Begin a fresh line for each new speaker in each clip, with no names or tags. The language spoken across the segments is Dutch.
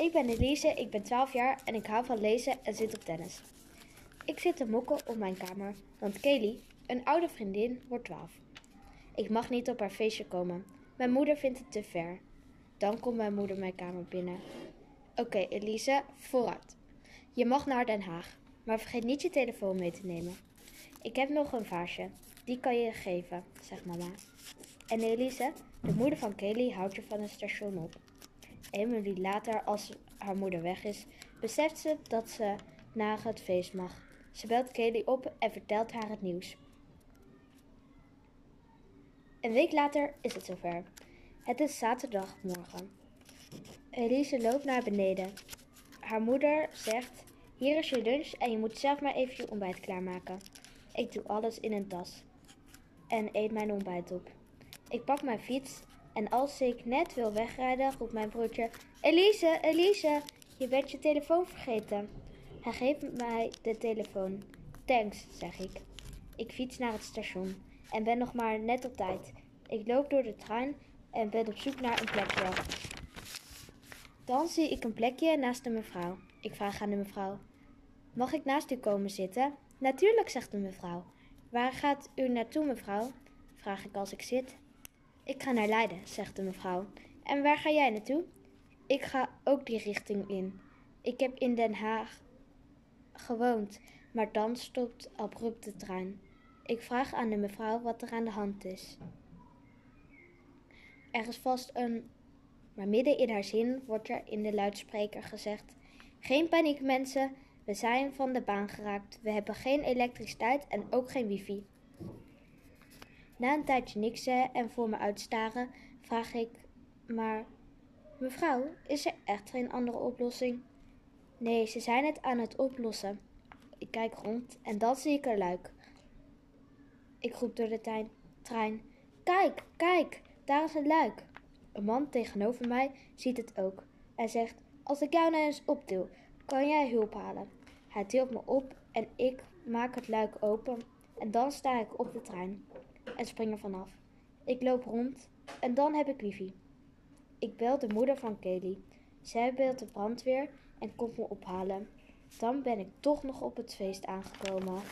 Ik ben Elise, ik ben 12 jaar en ik hou van lezen en zit op tennis. Ik zit te mokken op mijn kamer, want Kelly, een oude vriendin, wordt 12. Ik mag niet op haar feestje komen. Mijn moeder vindt het te ver. Dan komt mijn moeder mijn kamer binnen. Oké, Elise, vooruit. Je mag naar Den Haag, maar vergeet niet je telefoon mee te nemen. Ik heb nog een vaasje. Die kan je geven, zegt mama. En Elise, de moeder van Kelly, houdt je van het station op. Minuut later, als haar moeder weg is, beseft ze dat ze naar het feest mag. Ze belt Kelly op en vertelt haar het nieuws. Een week later is het zover. Het is zaterdagmorgen. Elise loopt naar beneden. Haar moeder zegt: Hier is je lunch en je moet zelf maar even je ontbijt klaarmaken. Ik doe alles in een tas en eet mijn ontbijt op. Ik pak mijn fiets en als ik net wil wegrijden, roept mijn broertje: Elise, Elise, je bent je telefoon vergeten. Hij geeft mij de telefoon. Thanks, zeg ik. Ik fiets naar het station en ben nog maar net op tijd. Ik loop door de trein en ben op zoek naar een plekje. Dan zie ik een plekje naast de mevrouw. Ik vraag aan de mevrouw: Mag ik naast u komen zitten? Natuurlijk, zegt de mevrouw. Waar gaat u naartoe, mevrouw? Vraag ik als ik zit. Ik ga naar Leiden, zegt de mevrouw. En waar ga jij naartoe? Ik ga ook die richting in. Ik heb in Den Haag gewoond, maar dan stopt abrupt de trein. Ik vraag aan de mevrouw wat er aan de hand is. Er is vast een. Maar midden in haar zin wordt er in de luidspreker gezegd: Geen paniek, mensen. We zijn van de baan geraakt. We hebben geen elektriciteit en ook geen wifi. Na een tijdje niksen en voor me uitstaren, vraag ik: Maar, mevrouw, is er echt geen andere oplossing? Nee, ze zijn het aan het oplossen. Ik kijk rond en dan zie ik een luik. Ik roep door de trein: trein Kijk, kijk, daar is een luik. Een man tegenover mij ziet het ook en zegt: Als ik jou nou eens optil, kan jij hulp halen. Hij tilt me op en ik maak het luik open en dan sta ik op de trein en spring er vanaf. Ik loop rond en dan heb ik wifi. Ik bel de moeder van Kelly. Zij belt de brandweer en komt me ophalen. Dan ben ik toch nog op het feest aangekomen.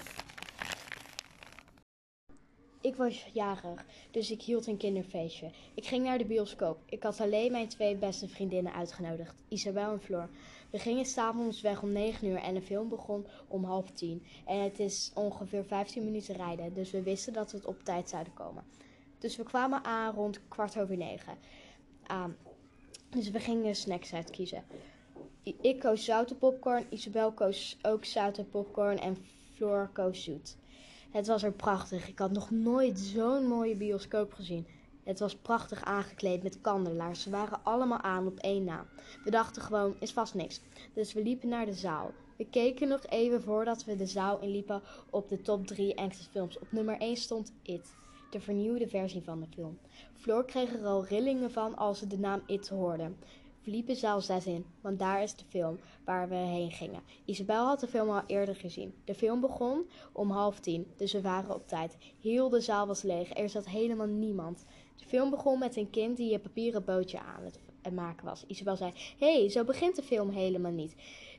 Ik was jarig, dus ik hield een kinderfeestje. Ik ging naar de bioscoop. Ik had alleen mijn twee beste vriendinnen uitgenodigd, Isabel en Floor. We gingen s'avonds weg om 9 uur en de film begon om half tien. En het is ongeveer 15 minuten rijden, dus we wisten dat we op tijd zouden komen. Dus we kwamen aan rond kwart over negen. Aan. Dus we gingen snacks uitkiezen. Ik koos zoute popcorn, Isabel koos ook zoute popcorn en Floor koos zoet. Het was er prachtig. Ik had nog nooit zo'n mooie bioscoop gezien. Het was prachtig aangekleed met kandelaars. Ze waren allemaal aan op één na. We dachten gewoon, is vast niks. Dus we liepen naar de zaal. We keken nog even voordat we de zaal inliepen op de top 3 films. Op nummer 1 stond It, de vernieuwde versie van de film. Floor kreeg er al rillingen van als ze de naam It hoorde. We liepen zaal 6 in, want daar is de film waar we heen gingen. Isabel had de film al eerder gezien. De film begon om half tien, dus we waren op tijd. Heel de zaal was leeg, er zat helemaal niemand. De film begon met een kind die een papieren bootje aan het maken was. Isabel zei: hey, zo begint de film helemaal niet.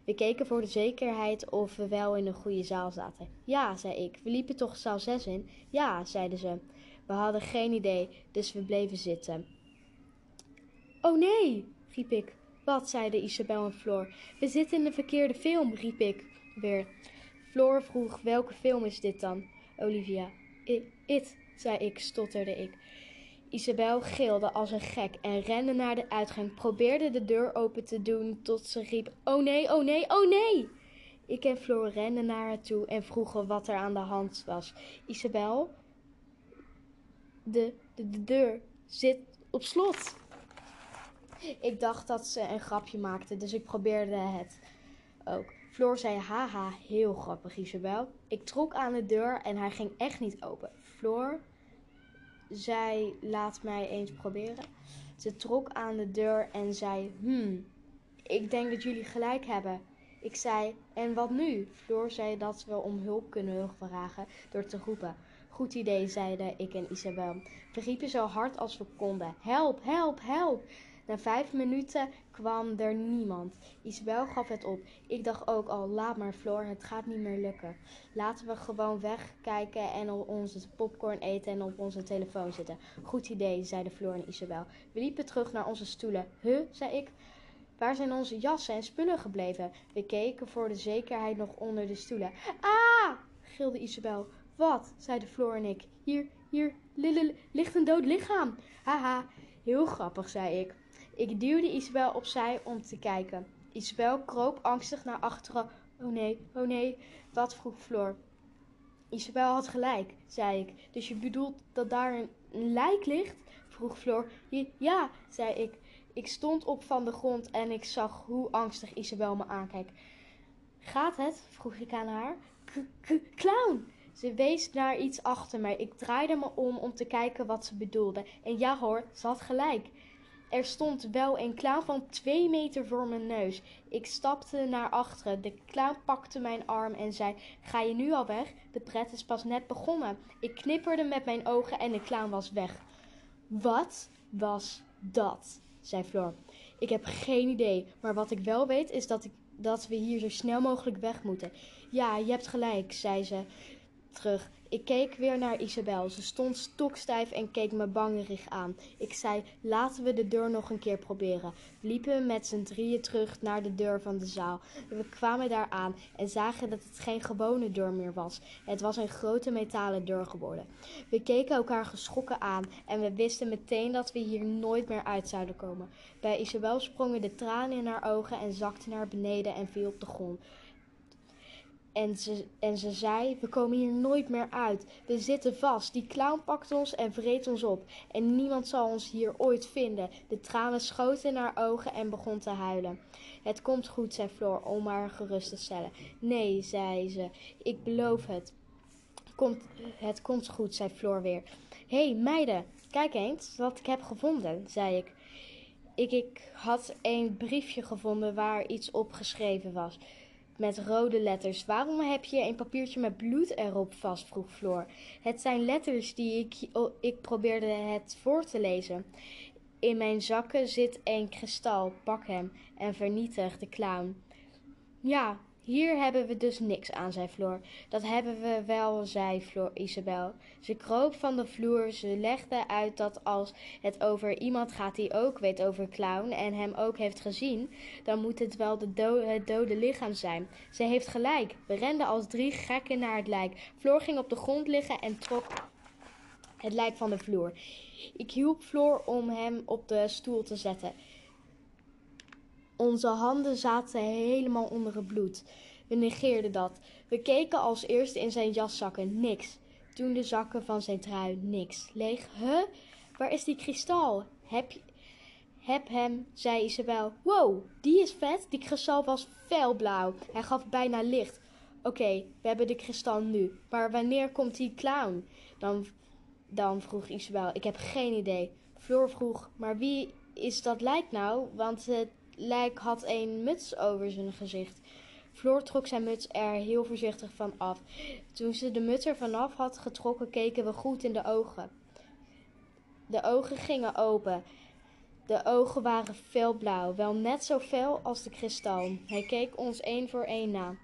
We keken voor de zekerheid of we wel in een goede zaal zaten. Ja, zei ik. We liepen toch zaal 6 in? Ja, zeiden ze. We hadden geen idee, dus we bleven zitten. Oh nee, riep ik. Wat, zeiden Isabel en Floor. We zitten in de verkeerde film, riep ik weer. Floor vroeg, welke film is dit dan? Olivia. It, zei ik, stotterde ik. Isabel gilde als een gek en rende naar de uitgang, probeerde de deur open te doen tot ze riep: Oh nee, oh nee, oh nee! Ik en Floor renden naar haar toe en vroegen wat er aan de hand was. Isabel, de, de, de deur zit op slot. Ik dacht dat ze een grapje maakte, dus ik probeerde het ook. Floor zei haha, heel grappig Isabel. Ik trok aan de deur en hij ging echt niet open. Floor zei laat mij eens proberen. Ze trok aan de deur en zei hmm, ik denk dat jullie gelijk hebben. Ik zei en wat nu? Floor zei dat we om hulp kunnen vragen door te roepen. Goed idee, zeiden ik en Isabel. We riepen zo hard als we konden. Help, help, help! Na vijf minuten kwam er niemand. Isabel gaf het op. Ik dacht ook al, laat maar Floor, het gaat niet meer lukken. Laten we gewoon wegkijken en op onze popcorn eten en op onze telefoon zitten. Goed idee, zeiden Floor en Isabel. We liepen terug naar onze stoelen. Huh, zei ik. Waar zijn onze jassen en spullen gebleven? We keken voor de zekerheid nog onder de stoelen. Ah! gilde Isabel. Wat? zeiden Floor en ik. Hier, hier, ligt een dood lichaam. Haha, heel grappig, zei ik. Ik duwde Isabel opzij om te kijken. Isabel kroop angstig naar achteren. Oh nee, oh nee, wat vroeg Floor. Isabel had gelijk, zei ik. Dus je bedoelt dat daar een, lijk ligt? vroeg Floor. Ja, zei ik. Ik stond op van de grond en ik zag hoe angstig Isabel me aankijkt. Gaat het? vroeg ik aan haar. Clown! Ze wees naar iets achter mij. Ik draaide me om om te kijken wat ze bedoelde. En ja hoor, ze had gelijk. Er stond wel een clown van twee meter voor mijn neus. Ik stapte naar achteren. De clown pakte mijn arm en zei: Ga je nu al weg? De pret is pas net begonnen. Ik knipperde met mijn ogen en de clown was weg. Wat was dat? zei Floor. Ik heb geen idee, maar wat ik wel weet is dat, ik, dat we hier zo snel mogelijk weg moeten. Ja, je hebt gelijk, zei ze terug. Ik keek weer naar Isabel. Ze stond stokstijf en keek me bangerig aan. Ik zei: Laten we de deur nog een keer proberen. We liepen met z'n drieën terug naar de deur van de zaal. We kwamen daar aan en zagen dat het geen gewone deur meer was. Het was een grote metalen deur geworden. We keken elkaar geschrokken aan en we wisten meteen dat we hier nooit meer uit zouden komen. Bij Isabel sprongen de tranen in haar ogen en zakte naar beneden en viel op de grond. En ze, en ze zei: We komen hier nooit meer uit. We zitten vast. Die clown pakt ons en vreet ons op. En niemand zal ons hier ooit vinden. De tranen schoten in haar ogen en begon te huilen. Het komt goed, zei Floor, om haar gerust te stellen. Nee, zei ze, ik beloof het. Komt, het komt goed, zei Floor weer. Hé, hey, meiden, kijk eens wat ik heb gevonden, zei ik. Ik, ik had een briefje gevonden waar iets op geschreven was met rode letters. Waarom heb je een papiertje met bloed erop vast? vroeg Floor. Het zijn letters die ik, ik probeerde het voor te lezen. In mijn zakken zit een kristal. Pak hem en vernietig de clown. Ja, hier hebben we dus niks aan, zei Floor. Dat hebben we wel, zei Isabel. Ze kroop van de vloer. Ze legde uit dat als het over iemand gaat die ook weet over clown en hem ook heeft gezien, dan moet het wel de het dode lichaam zijn. Ze heeft gelijk. We renden als drie gekken naar het lijk. Floor ging op de grond liggen en trok het lijk van de vloer. Ik hielp Floor om hem op de stoel te zetten. Onze handen zaten helemaal onder het bloed. We negeerden dat. We keken als eerste in zijn jaszakken. Niks. Toen de zakken van zijn trui. Niks. Leeg. Huh? Waar is die kristal? Heb je... Heb hem, zei Isabel. Wow, die is vet. Die kristal was felblauw. Hij gaf bijna licht. Oké, we hebben de kristal nu. Maar wanneer komt die clown? Dan, dan vroeg Isabel. Ik heb geen idee. Floor vroeg, maar wie is dat lijk nou? Want het lijk had een muts over zijn gezicht. Floor trok zijn muts er heel voorzichtig van af. Toen ze de muts er vanaf had getrokken, keken we goed in de ogen. De ogen gingen open. De ogen waren felblauw, wel net zo fel als de kristal. Hij keek ons één voor één na.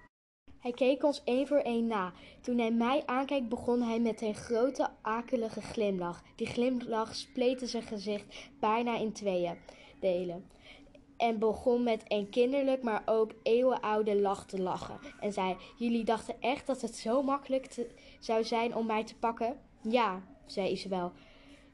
Hij keek ons één voor één na. Toen hij mij aankeek, begon hij met een grote, akelige glimlach. Die glimlach spleten zijn gezicht bijna in tweeën delen en begon met een kinderlijk, maar ook eeuwenoude lach te lachen. En zei: Jullie dachten echt dat het zo makkelijk zou zijn om mij te pakken? Ja, zei Isabel.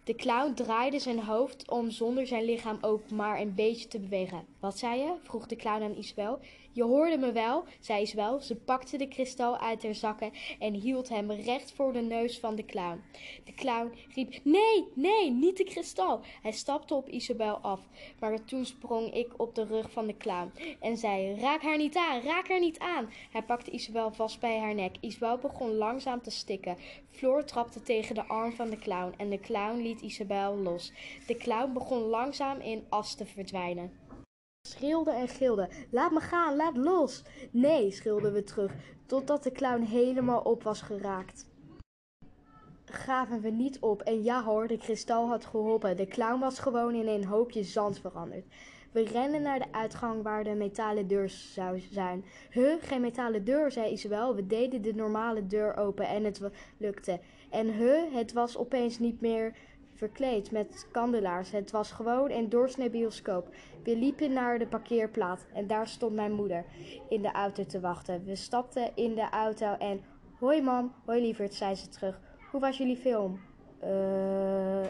De clown draaide zijn hoofd om zonder zijn lichaam ook maar een beetje te bewegen. Wat zei je? vroeg de clown aan Isabel. Je hoorde me wel, zei Isabel. Ze pakte de kristal uit haar zakken en hield hem recht voor de neus van de clown. De clown riep: Nee, nee, niet de kristal. Hij stapte op Isabel af, maar toen sprong ik op de rug van de clown en zei: Raak haar niet aan, raak haar niet aan. Hij pakte Isabel vast bij haar nek. Isabel begon langzaam te stikken. Floor trapte tegen de arm van de clown en de clown liet Isabel los. De clown begon langzaam in as te verdwijnen schreeuwde en gilde. Laat me gaan, laat los. Nee, schreeuwden we terug, totdat de clown helemaal op was geraakt. gaven we niet op. En ja hoor, de kristal had geholpen. De clown was gewoon in een hoopje zand veranderd. We renden naar de uitgang waar de metalen deur zou zijn. Huh, geen metalen deur, zei Isabel. We deden de normale deur open en het lukte. En huh, het was opeens niet meer verkleed met kandelaars. Het was gewoon een doorsnee bioscoop. We liepen naar de parkeerplaats en daar stond mijn moeder in de auto te wachten. We stapten in de auto en... Hoi mam, hoi lieverd, zei ze terug. Hoe was jullie film? Eh...